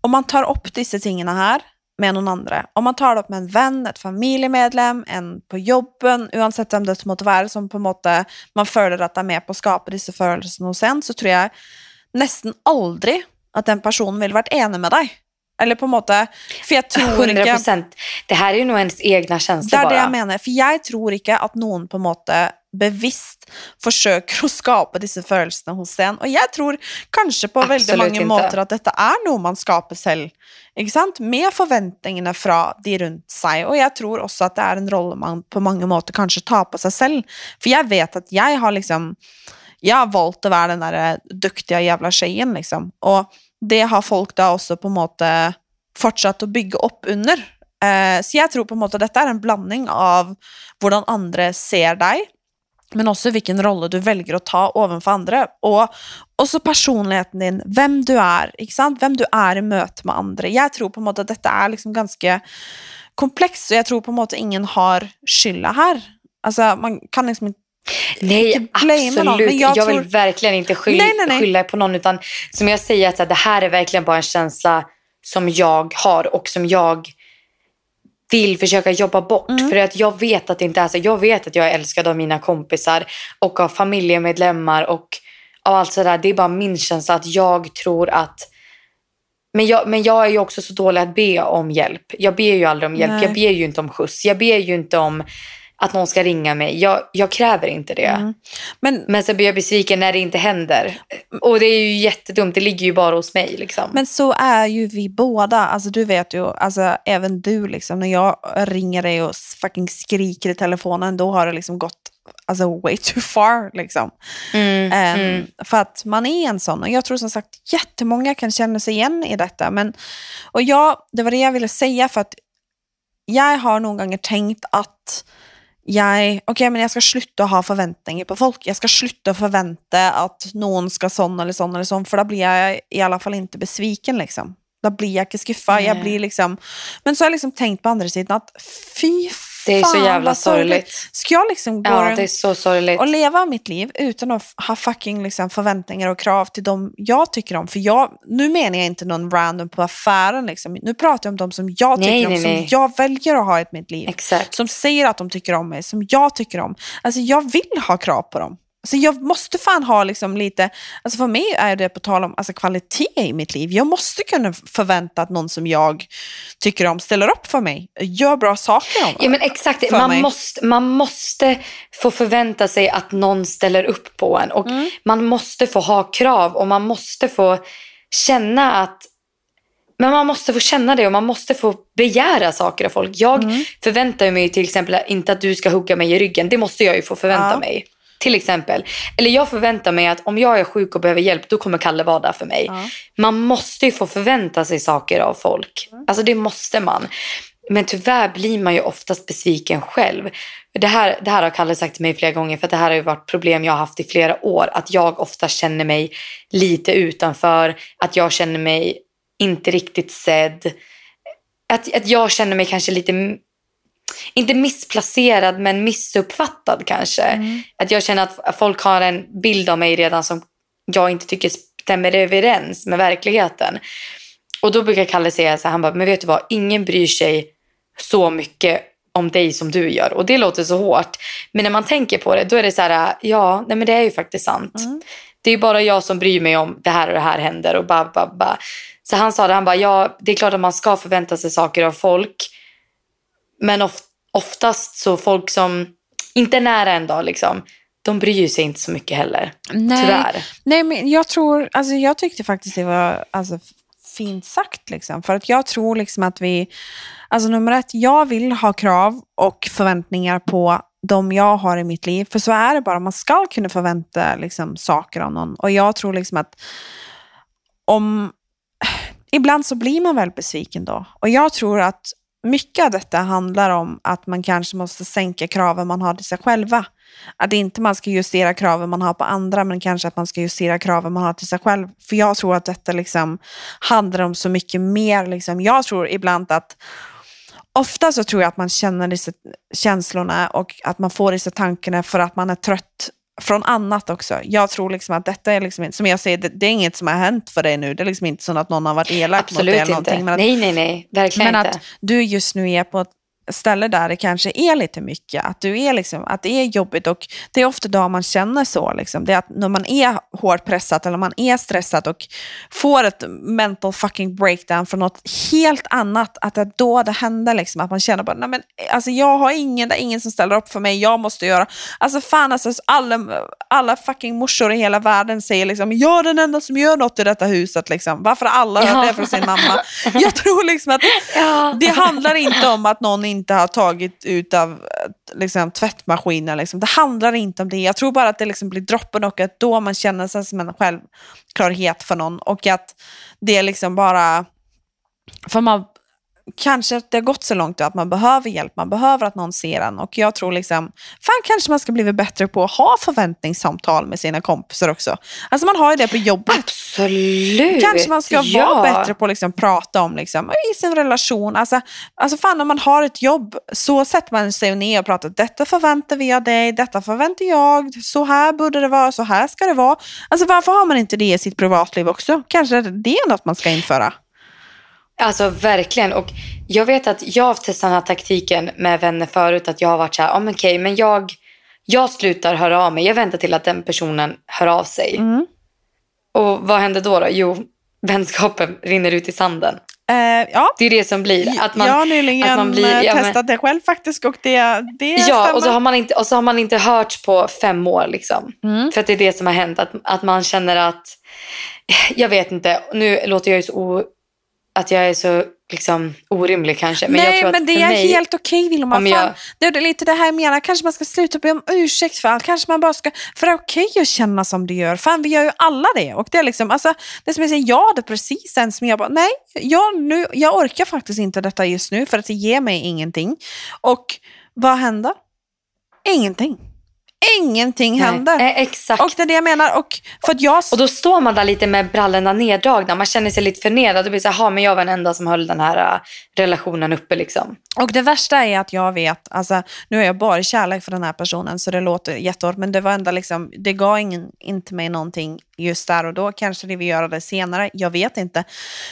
om man tar upp dessa tingene här med någon andra, om man tar det upp med en vän, ett familjemedlem, en på jobben, oavsett vem det måtte vara som på en måte man føler att är med på att skapa dessa følelsene hos en, så tror jag nästan aldrig att den personen ville varit enig med dig. Eller på en måte, för jag tror 100 inte... procent. Det här är ju nog ens egna Det känslor er det bara. jeg mener. For jeg tror ikke at noen på en måte bevisst forsøker å skape disse følelsene hos en. Og jeg tror kanskje på veldig Absolutt mange ikke. måter at dette er noe man skaper selv. Ikke sant? Med forventningene fra de rundt seg. Og jeg tror også at det er en rolle man på mange måter kanskje tar på seg selv. For jeg vet at jeg har liksom Jeg har valgt å være den der duktige jævla tjejen, liksom. Og det har folk da også på en måte fortsatt å bygge opp under. Eh, så jeg tror på en måte dette er en blanding av hvordan andre ser deg, men også hvilken rolle du velger å ta overfor andre. Og også personligheten din, hvem du ikke sant? Hvem du er i møte med andre. Jeg tror på en måte at dette er liksom ganske komplekst, og jeg tror på en måte ingen har skylda her. Altså, man kan liksom Nej, inte någon, absolut. men jag jag vill tror- verkligen inte skyll, Nej, nej, nej. skylla på någon. Utan som jag säger, att så här, det här är verkligen bara en känsla som jag har och som jag vill försöka jobba bort. Mm. För att jag vet att det inte är så. Jag vet att jag är älskad av mina kompisar och av familjemedlemmar och av allt sådär. Det är bara min känsla att jag tror att men jag, men jag är ju också så dålig att be om hjälp. Jag ber ju aldrig om hjälp. Nej. Jag ber ju inte om skjuts. Jag ber ju inte om att någon ska ringa mig. Jag, jag kräver inte det. Mm. Men, Men sen blir jag besviken när det inte händer. Och det är ju jättedumt. Det ligger ju bara hos mig. Liksom. men så är ju vi båda. Alltså, du vet ju, alltså, även du, liksom, när jag ringer dig och fucking skriker i telefonen, då har det liksom gått alltså, way too far. Liksom. Mm, Ehm, mm. För att man är en sån. Och jag tror som sagt jättemånga kan känna sig igen i detta. Men, och jag, det var det jag ville säga för att jag har någon gånger tänkt att jag, okay, men jag ska sluta ha förväntningar på folk. Jag ska sluta förvänta att någon ska sån eller sån eller sån, för då blir jag i alla fall inte besviken. Liksom. Då blir jag inte skuffad. Jag blir liksom, men så har jag liksom tänkt på andra sidan att fy Det är så fan, jävla vad sorgligt. sorgligt. Ska jag liksom gå Ja, det är så sorgligt. och leva mitt liv utan att ha fucking liksom förväntningar och krav till dem jag tycker om. För jag, nu menar jag inte någon random på affären. Liksom. Nu pratar jag om de som jag tycker Nej, om, nej, som nej. jag väljer att ha i mitt liv. Exakt. Som säger att de tycker om mig, som jag tycker om. Alltså jag vill ha krav på dem. Alltså jag måste fan ha liksom lite, alltså för mig är det på tal om alltså kvalitet i mitt liv. Jag måste kunna förvänta att någon som jag tycker om ställer upp för mig, gör bra saker om Ja men exakt, man mig. måste, man måste få förvänta sig att någon ställer upp på en. Och Mm. man måste få ha krav och man måste få känna att men man måste få känna det och man måste få begära saker av folk. Jag Mm. förväntar mig till exempel inte att du ska hugga mig i ryggen. Det måste jag ju få förvänta Ja. mig. Till exempel. Eller jag förväntar mig att om jag är sjuk och behöver hjälp, då kommer Kalle vara där för mig. Ja. Man måste ju få förvänta sig saker av folk. Alltså det måste man. Men tyvärr blir man ju oftast besviken själv. Det här, det här har Kalle sagt till mig flera gånger för det här har ju varit problem jag har haft i flera år. Att jag ofta känner mig lite utanför. Att jag känner mig inte riktigt sedd. Att, att jag känner mig kanske lite, inte missplacerad men missuppfattad kanske. Att jag känner att folk har en bild av mig redan som jag inte tycker stämmer överens med verkligheten. Och då brukar Kalle säga så här, han bara, men vet du vad, ingen bryr sig så mycket om dig som du gör. Och det låter så hårt. Men när man tänker på det, då är det så här, ja, nej men det är ju faktiskt sant. Det är bara jag som bryr mig om det här och det här händer och ba, ba, ba. Så han sa det, han bara, ja, det är klart att man ska förvänta sig saker av folk. Men of, oftast så folk som inte är nära en dag, liksom, de bryr sig inte så mycket heller. Nej. Tyvärr. Nej, men jag tror, alltså jag tyckte faktiskt det var alltså, fint sagt. Liksom. För att jag tror liksom att vi, alltså nummer ett, jag vill ha krav och förväntningar på de jag har i mitt liv. För så är det bara, man ska kunna förvänta liksom, saker av någon. Och jag tror liksom att om, ibland så blir man väl besviken då. Och jag tror att mycket av detta handlar om att man kanske måste sänka kraven man har till sig själva. Att inte man ska justera kraven man har på andra, men kanske att man ska justera kraven man har till sig själv. För jag tror att detta liksom handlar om så mycket mer. Liksom. Jag tror ibland att Ofta så tror jag att man känner dessa känslorna och att man får dessa tankarna för att man är trött från annat också. Jag tror liksom att detta är, liksom, som jag säger, det, det är inget som har hänt för dig nu. Det är liksom inte så att någon har varit elak mot dig Absolut eller inte. någonting. Men att, nej, nej, nej. Verkligen men inte. att du just nu är på ett ställe där det kanske är lite mycket, att, du är liksom, att det är jobbigt och det är ofta då man känner så. Liksom. Det är att när man är hårt pressad eller man är stressad och får ett mental fucking breakdown från något helt annat, att det är då det händer. Liksom, att man känner bara, nej men alltså jag har ingen, det är ingen som ställer upp för mig, jag måste göra. Alltså fan alltså, alla, alla fucking morsor i hela världen säger liksom, jag är den enda som gör något i detta huset. Liksom. Varför alla hört Ja. det från sin mamma? Jag tror liksom att Ja. det handlar inte om att någon inte har tagit ut av liksom, tvättmaskinen. Liksom. Det handlar inte om det. Jag tror bara att det liksom blir droppen och att då man känner sig som en självklarhet för någon. Och att det är liksom bara... För man, kanske att det har gått så långt att man behöver hjälp, man behöver att någon ser en. Och jag tror liksom, fan kanske man ska bli bättre på att ha förväntningssamtal med sina kompisar också. Alltså man har ju det på jobbet. Absolut. Kanske man ska ja. vara bättre på att liksom prata om liksom, i sin relation. Alltså, alltså fan om man har ett jobb så sätter man sig ner och pratar. Detta förväntar vi av dig, detta förväntar jag. Så här borde det vara, så här ska det vara. Alltså varför har man inte det i sitt privatliv också? Kanske det är något man ska införa. Alltså verkligen. Och jag vet att jag har testat den här taktiken med vänner förut. Att jag har varit så här, ah, men okej, men jag, jag slutar höra av mig. Jag väntar till att den personen hör av sig. Mm. Och vad händer då? då? Jo, vänskapen rinner ut i sanden. Eh, ja, Det är det som blir. Att man, jag har nyligen att man blir- ja, men- testat det själv faktiskt och det, det Ja, stämmer. och så, har man inte, och så har man inte hörts på fem år. Liksom. Mm. För att det är det som har hänt. Att, att man känner att, jag vet inte, nu låter jag ju så att jag är så liksom orimlig kanske. Men Nej, men det är mig, helt okej Vilma. om Fan, jag- Det är lite det här jag menar. Kanske man ska sluta be om ursäkt för allt. Kanske man bara ska... För det är okej att känna som du gör. Fan, vi gör ju alla det. Och det är liksom, alltså, det som jag säger, jag hade precis en som jag bara, nej, jag, nu, jag orkar faktiskt inte detta just nu för att det ger mig ingenting. Och vad händer? Ingenting. Ingenting Nej, händer. eh, exakt. Och det är det jag menar. Och för att jag... Och då står man där lite med brallorna neddragna. Man känner sig lite förnedrad. Då blir det så här, "Ha, men jag var den enda som höll den här äh, relationen uppe. Liksom. Och det värsta är att jag vet, alltså, nu är jag bara kärlek för den här personen så det låter jättehårt men det var ändå liksom, det gav ingen, inte mig någonting just där och då. Kanske det vi göra det senare, jag vet inte.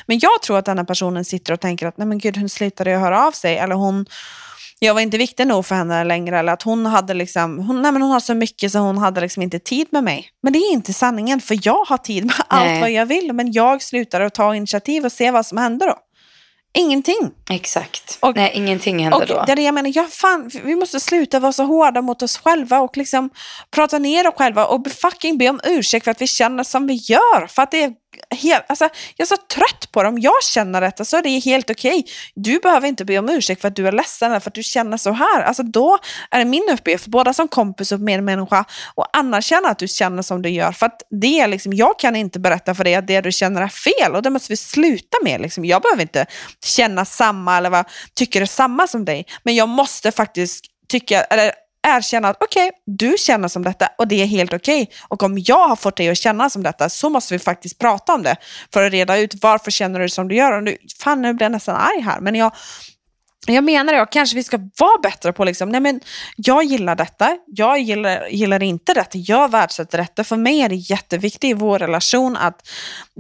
Men jag tror att den här personen sitter och tänker att nej men gud hon slutade ju höra av sig eller hon jag var inte viktig nog för henne längre eller att hon hade liksom, hon, nej men hon har så mycket så hon hade liksom inte tid med mig. Men det är inte sanningen för jag har tid med allt Nej. vad jag vill men jag slutar att ta initiativ och se vad som händer då. Ingenting. Exakt. Och- Nej, ingenting händer Och då. det är det jag menar, ja, fan, vi måste sluta vara så hårda mot oss själva och liksom prata ner oss själva och fucking be om ursäkt för att vi känner som vi gör. För att det är helt, alltså, jag är så trött på det. Om jag känner alltså, detta så är det helt okej. Du behöver inte be om ursäkt för att du är ledsen eller för att du känner så här. Alltså, då är det min uppgift, både som kompis och medmänniska, och anerkänna att du känner som du gör. För att det är liksom, jag kan inte berätta för dig att det du känner är fel och det måste vi sluta med. Liksom. Jag behöver inte känna samma eller vad, tycker samma som dig. Men jag måste faktiskt tycka, eller erkänna att okej, du känner som detta och det är helt okej. Och om jag har fått dig att känna som detta så måste vi faktiskt prata om det för att reda ut varför känner du som du gör. Och nu, fan, nu blir jag nästan arg här. Men jag, jag menar det, och kanske vi ska vara bättre på liksom, nej men jag gillar detta, jag gillar, gillar inte detta, jag värdesätter detta. För mig är det jätteviktigt i vår relation att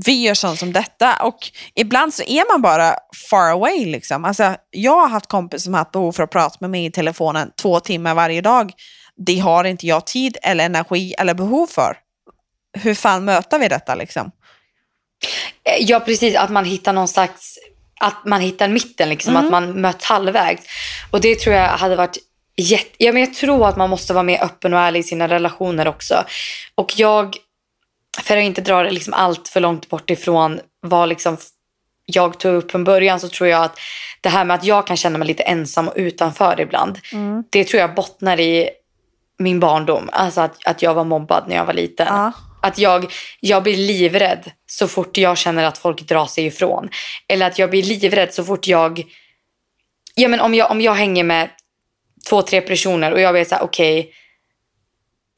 vi gör sånt som detta. Och ibland så är man bara far away. Liksom. Alltså, jag har haft kompisar som har haft behov för att prata med mig i telefonen två timmar varje dag. Det har inte jag tid eller energi eller behov för. Hur fan möter vi detta liksom? Ja, precis. Att man hittar någon slags... Att man hittar mitten, liksom, Mm. att man möts halvvägs. Och det tror jag hade varit jätte... Ja, men jag tror att man måste vara mer öppen och ärlig i sina relationer också. Och jag, för att inte dra det liksom allt för långt bort ifrån vad liksom jag tog upp från början så tror jag att det här med att jag kan känna mig lite ensam och utanför ibland. Det tror jag bottnar i min barndom. Alltså att, att jag var mobbad när jag var liten. Ja. Att jag, jag blir livrädd så fort jag känner att folk drar sig ifrån. Eller att jag blir livrädd så fort jag... Ja, men om, jag om jag hänger med två, tre personer och jag vet så här, okej.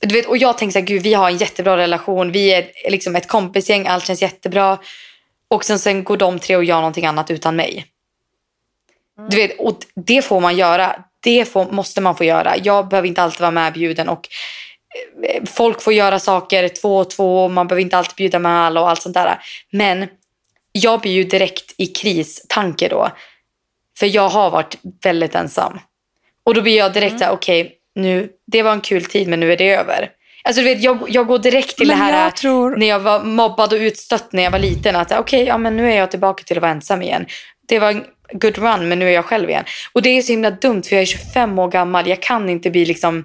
du vet, och jag tänker så här, gud vi har en jättebra relation. Vi är liksom ett kompisgäng, allt känns jättebra. Och sen, sen går de tre och gör någonting annat utan mig. Du vet, och det får man göra. Det får, måste man få göra. Jag behöver inte alltid vara medbjuden. Och folk får göra saker två och två. och Man behöver inte alltid bjuda med alla och allt sånt där. Men jag blir ju direkt i kristanke då. För jag har varit väldigt ensam. Och då blir jag direkt så här, okej, nu, det var en kul tid men nu är det över. Alltså du vet, jag, jag går direkt till Men det här jag tror- när jag var mobbad och utstött när jag var liten. Att okej, ja men nu är jag tillbaka till att vara ensam igen. Det var en good run men nu är jag själv igen. Och det är så himla dumt för jag är 25 år gammal. Jag kan inte bli liksom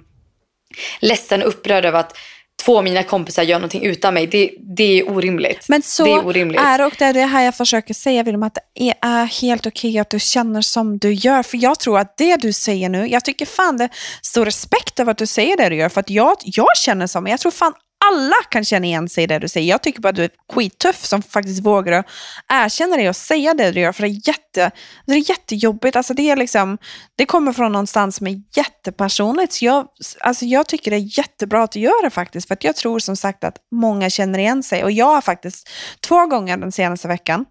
ledsen och upprörd över att två av mina kompisar gör någonting utan mig. Det, det är orimligt. Men så det är orimligt. är och det är det här jag försöker säga Wilhelm, att det är helt okej att du känner som du gör. För jag tror att det du säger nu, jag tycker fan det är stor respekt över att du säger det du gör. För att jag, jag känner som, jag tror fan alla kan känna igen sig i det du säger. Jag tycker bara att du är skittuff som faktiskt vågar erkänna det och säga det du gör. För det är, jätte, det är jättejobbigt. Alltså det, är liksom, det kommer från någonstans som är jättepersonligt. Så jag, alltså jag tycker det är jättebra att du gör det faktiskt. För att jag tror som sagt att många känner igen sig. Och jag har faktiskt två gånger den senaste veckan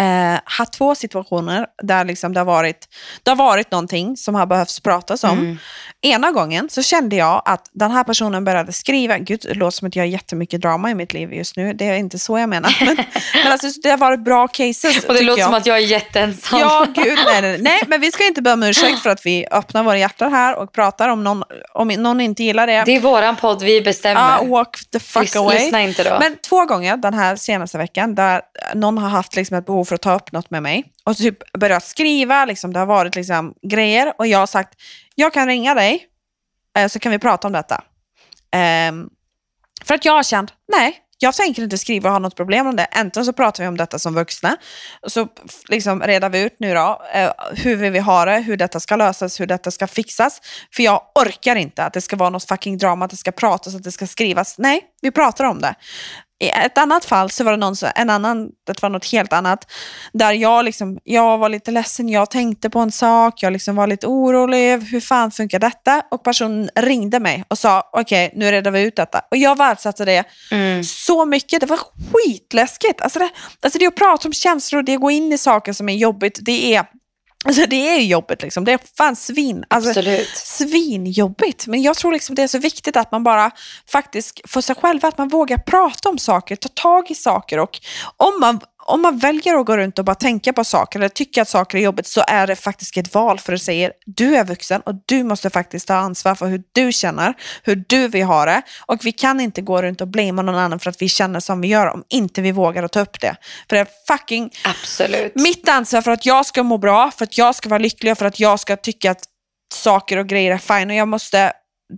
eh, haft två situationer där liksom det, har varit, det har varit någonting som har behövts pratas om. Mm. Ena gången så kände jag att den här personen började skriva, gud det låter som att jag har jättemycket drama i mitt liv just nu, det är inte så jag menar. Men, men alltså, det har varit bra cases och det låter jag. som att jag är jätteensam. Ja, gud, nej, nej, nej, men vi ska inte be om ursäkt för att vi öppnar våra hjärtan här och pratar om någon, om någon inte gillar det. Det är våran podd, vi bestämmer. Ja, walk the fuck Lys- away. lyssna inte då. Men två gånger den här senaste veckan där någon har haft liksom ett behov för att ta upp något med mig och typ börjat skriva, liksom, det har varit liksom grejer och jag har sagt, jag kan ringa dig eh, så kan vi prata om detta. Ehm, för att jag har känt, nej, Jag tänker inte skriva och ha något problem om det. Äntligen så pratar vi om detta som vuxna. Och så liksom redar vi ut nu då eh, hur vi vill ha det, hur detta ska lösas, hur detta ska fixas. För jag orkar inte att det ska vara något fucking drama, att det ska pratas, att det ska skrivas. Nej, vi pratar om det. I ett annat fall så var det någon, en annan, det var något helt annat, där jag, liksom, jag var lite ledsen, jag tänkte på en sak, jag liksom var lite orolig, hur fan funkar detta? Och personen ringde mig och sa, okej, okay, nu redar vi ut detta. Och jag värdesatte det mm. så mycket, det var skitläskigt. Alltså det, alltså det att prata om känslor, det att gå in i saker som är jobbigt, det är Alltså det är ju jobbigt, liksom. det är fan svin, alltså, svinjobbigt. Men jag tror liksom det är så viktigt att man bara faktiskt för sig själv, att man vågar prata om saker, ta tag i saker och om man om man väljer att gå runt och bara tänka på saker eller tycka att saker är jobbigt så är det faktiskt ett val för att säga du är vuxen och du måste faktiskt ta ansvar för hur du känner, hur du vill ha det och vi kan inte gå runt och blamea någon annan för att vi känner som vi gör om inte vi vågar att ta upp det. För det är fucking Absolut. mitt ansvar för att jag ska må bra, för att jag ska vara lycklig och för att jag ska tycka att saker och grejer är fine och jag måste,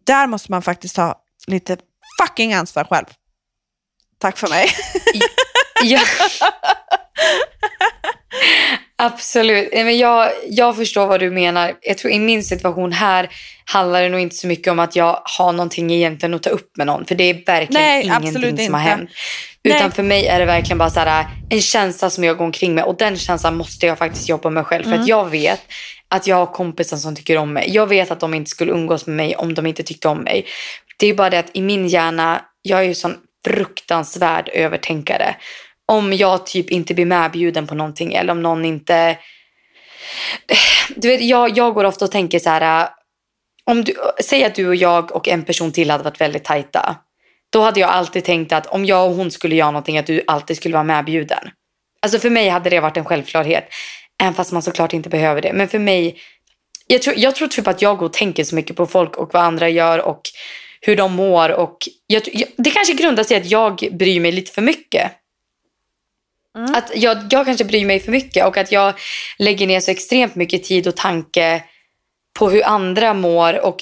där måste man faktiskt ha lite fucking ansvar själv. Tack för mig. Ja. Absolut. Men jag, jag förstår vad du menar. Jag tror i min situation här handlar det nog inte så mycket om att jag har någonting egentligen att ta upp med någon. För det är verkligen Nej, ingenting som har hänt. Utan Nej. för mig är det verkligen bara så här, en känsla som jag går omkring med. Och den känslan måste jag faktiskt jobba med själv. Mm. För att jag vet att jag har kompisar som tycker om mig. Jag vet att de inte skulle umgås med mig om de inte tyckte om mig. Det är bara det att i min hjärna, jag är ju sån fruktansvärd övertänkare om jag typ inte blir medbjuden på någonting eller om någon inte... Du vet, jag, jag går ofta och tänker så här, äh, om du, säg att du och jag och en person till hade varit väldigt tajta. Då hade jag alltid tänkt att om jag och hon skulle göra någonting att du alltid skulle vara medbjuden. Alltså för mig hade det varit en självklarhet. Även fast man såklart inte behöver det. Men för mig, jag tror, jag tror typ att jag går och tänker så mycket på folk och vad andra gör och hur de mår. Och jag, det kanske grundar sig i att jag bryr mig lite för mycket. Mm. Att jag, jag kanske bryr mig för mycket och att jag lägger ner så extremt mycket tid och tanke på hur andra mår. Och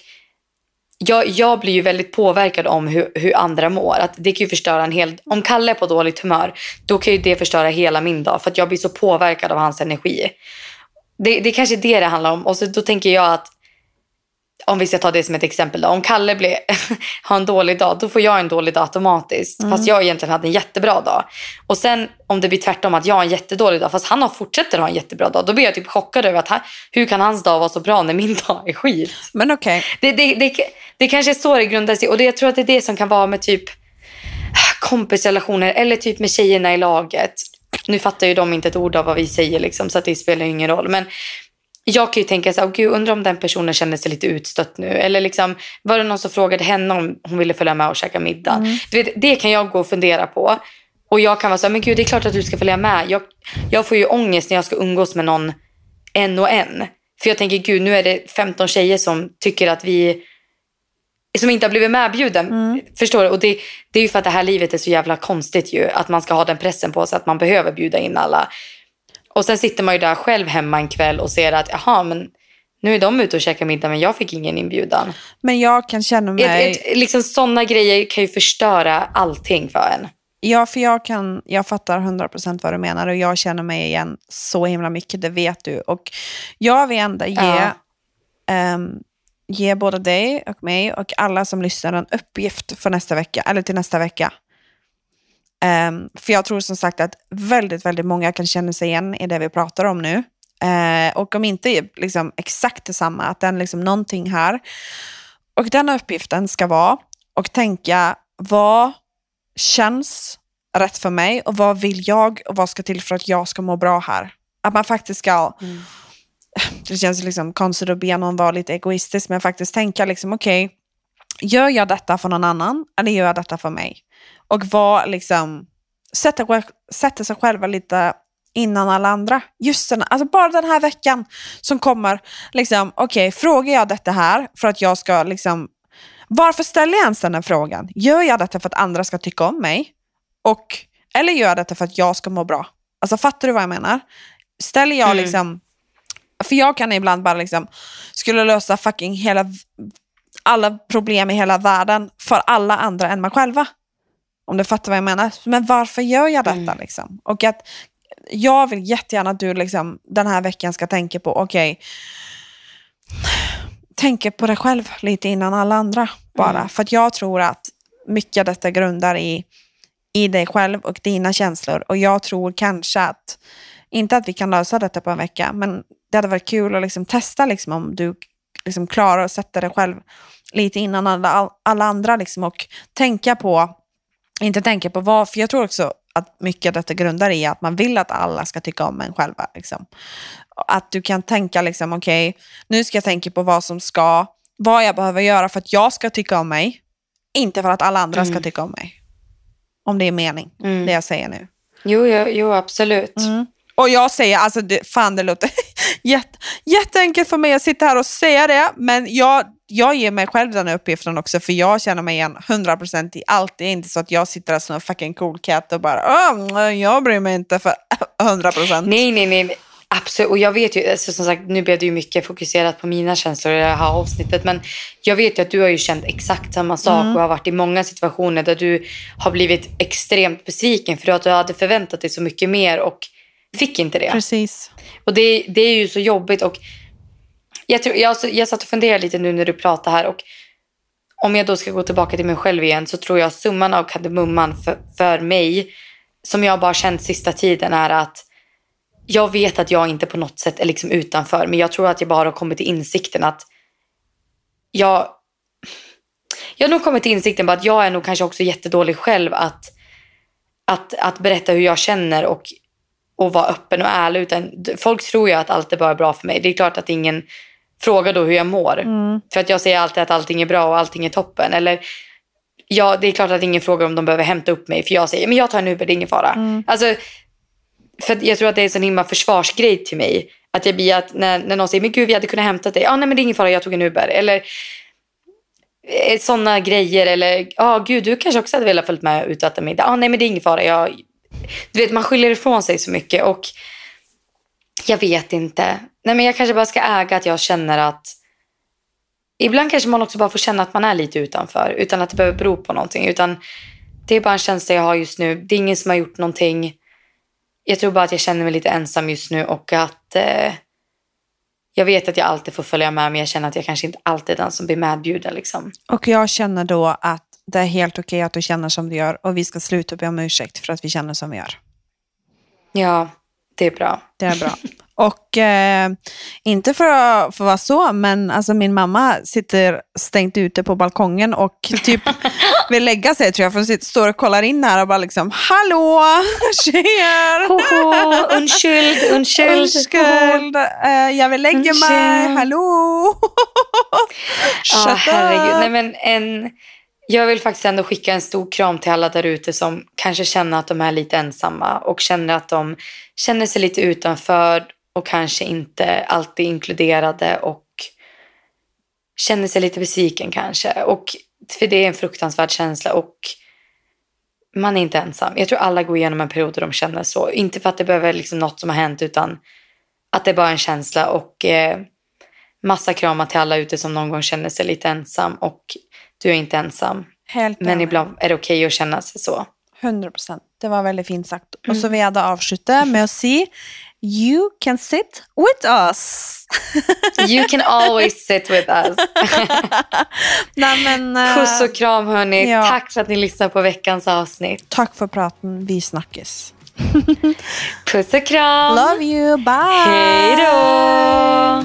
jag, jag blir ju väldigt påverkad om hur, hur andra mår. Att det kan ju förstöra en hel... Om Kalle är på dåligt humör, då kan ju det förstöra hela min dag. För att jag blir så påverkad av hans energi. Det, det är kanske det det handlar om. Och så, då tänker jag att om vi ska ta det som ett exempel då. Om Kalle blir, har en dålig dag, då får jag en dålig dag automatiskt. Mm. Fast jag egentligen hade en jättebra dag. Och sen om det blir tvärtom, att jag har en jättedålig dag, fast han har fortsätter ha en jättebra dag. Då blir jag typ chockad över att han, hur kan hans dag vara så bra när min dag är skit? Men okej. Okay. Det, det, det, det kanske är så det grundar sig. Och det, jag tror att det är det som kan vara med typ kompisrelationer eller typ med tjejerna i laget. Nu fattar ju de inte ett ord av vad vi säger liksom, så att det spelar ingen roll. Men jag kan ju tänka så här, gud, undrar om den personen känner sig lite utstött nu. Eller liksom, var det någon som frågade henne om hon ville följa med och käka middag? Mm. Du vet, det kan jag gå och fundera på. Och jag kan vara så här, men gud det är klart att du ska följa med. Jag, jag får ju ångest när jag ska umgås med någon en och en. För jag tänker, gud nu är det 15 tjejer som tycker att vi som inte har blivit medbjuden. Mm. Förstår du? Och det, det är ju för att det här livet är så jävla konstigt ju. Att man ska ha den pressen på sig att man behöver bjuda in alla. Och sen sitter man ju där själv hemma en kväll och ser att jaha, men nu är de ute och käkar middag men jag fick ingen inbjudan. Men jag kan känna mig... Ett, ett, liksom sådana grejer kan ju förstöra allting för en. Ja, för jag, kan, jag fattar 100% vad du menar och jag känner mig igen så himla mycket, det vet du. Och jag vill ändå ge, ja. um, ge både dig och mig och alla som lyssnar en uppgift för nästa vecka, eller till nästa vecka. Um, för jag tror som sagt att väldigt, väldigt många kan känna sig igen i det vi pratar om nu. Uh, och om inte liksom, exakt detsamma, att den liksom någonting här. Och den uppgiften ska vara och tänka vad känns rätt för mig och vad vill jag och vad ska till för att jag ska må bra här. Att man faktiskt ska, mm. det känns liksom konstigt att be någon vara lite egoistisk, men faktiskt tänka liksom okej, okay, gör jag detta för någon annan eller gör jag detta för mig? Och var liksom, sätta, sätta sig själva lite innan alla andra. Just den, alltså bara den här veckan som kommer, liksom, okej, okay, frågar jag detta här för att jag ska liksom, varför ställer jag ens den här frågan? Gör jag detta för att andra ska tycka om mig? Och, eller gör jag detta för att jag ska må bra? Alltså fattar du vad jag menar? Ställer jag mm. liksom, för jag kan ibland bara liksom, skulle lösa fucking hela, alla problem i hela världen för alla andra än mig själva. Om du fattar vad jag menar. Men varför gör jag detta? Mm. Liksom? Och att jag vill jättegärna att du liksom, den här veckan ska tänka på, okej, tänka på dig själv lite innan alla andra bara. Mm. För att jag tror att mycket av detta grundar i, i dig själv och dina känslor. Och jag tror kanske att, inte att vi kan lösa detta på en vecka, men det hade varit kul att liksom testa liksom om du liksom klarar att sätta dig själv lite innan alla, alla andra liksom och tänka på, inte tänka på vad, för jag tror också att mycket av detta grundar i att man vill att alla ska tycka om en själva. Liksom. Att du kan tänka liksom, okej, nu ska jag tänka på vad som ska, vad jag behöver göra för att jag ska tycka om mig, inte för att alla andra ska Mm. tycka om mig. Om det är mening, Mm. det jag säger nu. Jo, jo, jo absolut. Mm. Och jag säger, alltså det, fan det låter jätte, jätteenkelt för mig att sitta här och säga det, men jag, jag ger mig själv den uppgiften också, för jag känner mig igen 100% i allt. Det är inte så att jag sitter här som en fucking cool cat och bara, "Åh, jag bryr mig inte för 100%. Nej, nej, nej. Absolut. Och jag vet ju, alltså, som sagt, nu blev det ju mycket fokuserat på mina känslor i det här avsnittet. Men jag vet ju att du har ju känt exakt samma sak Mm. och har varit i många situationer där du har blivit extremt besviken för att du hade förväntat dig så mycket mer och fick inte det. Precis. Och det, det är ju så jobbigt. Och jag, tror, jag, jag satt och funderade lite nu när du pratade här. Och om jag då ska gå tillbaka till mig själv igen så tror jag summan av kardemumman för, för mig som jag bara känt sista tiden är att jag vet att jag inte på något sätt är liksom utanför. Men jag tror att jag bara har kommit till insikten att jag... Jag har nog kommit till insikten på att jag är nog kanske också jättedålig själv att, att, att berätta hur jag känner och och vara öppen och ärlig. Utan folk tror ju att allt är bara bra för mig. Det är klart att ingen frågar då hur jag mår. Mm. För att jag säger alltid att allting är bra och allting är toppen. Eller ja, det är klart att ingen frågar om de behöver hämta upp mig. För jag säger, men jag tar en Uber, det är ingen fara. Mm. Alltså, för jag tror att det är en sån himla försvarsgrej till mig. Att jag blir att när, när någon säger, men gud vi hade kunnat hämta dig. Ja, nej men det är ingen fara, jag tog en Uber. Eller sådana grejer. Eller, ja gud du kanske också hade velat följt med ut och äta middag. Ja, nej men det är ingen fara, jag du vet, man skyller ifrån sig så mycket och jag vet inte. Nej, men jag kanske bara ska äga att jag känner att ibland kanske man också bara får känna att man är lite utanför utan att det behöver bero på någonting. Utan det är bara en känsla jag har just nu. Det är ingen som har gjort någonting. Jag tror bara att jag känner mig lite ensam just nu och att eh, jag vet att jag alltid får följa med men jag känner att jag kanske inte alltid är den som blir medbjuden. Liksom. Och jag känner då att det är helt okej att du känner som du gör och vi ska sluta be om ursäkt för att vi känner som vi gör. Ja, det är bra. Det är bra. Och eh, inte för att, för att vara så, men alltså min mamma sitter stängt ute på balkongen och typ vill lägga sig tror jag. För hon sitter, står och kollar in här och bara liksom, hallå tjejer! Hoho, undskyld, undskyld. Undskyld, eh, jag vill lägga mig, Undskyld. hallå! Ja, Shut herregud. up. Nej, men en, jag vill faktiskt ändå skicka en stor kram till alla där ute som kanske känner att de är lite ensamma och känner att de känner sig lite utanför och kanske inte alltid inkluderade och känner sig lite besviken kanske. Och, för det är en fruktansvärd känsla och man är inte ensam. Jag tror alla går igenom en period där de känner så. Inte för att det behöver liksom något som har hänt utan att det är bara en känsla och eh, massa kramar till alla ute som någon gång känner sig lite ensam och du är inte ensam. Helt Men enig. ibland är det okej att känna sig så. 100 procent. Det var väldigt fint sagt. Och så vill jag då avsluta med att säga You can sit with us. You can always sit with us. Nej, men, eh, Puss och kram hörni. ja. Tack för att ni lyssnar på veckans avsnitt. Tack för praten. Vi snackes. Puss och kram. Love you. Bye. Hej då.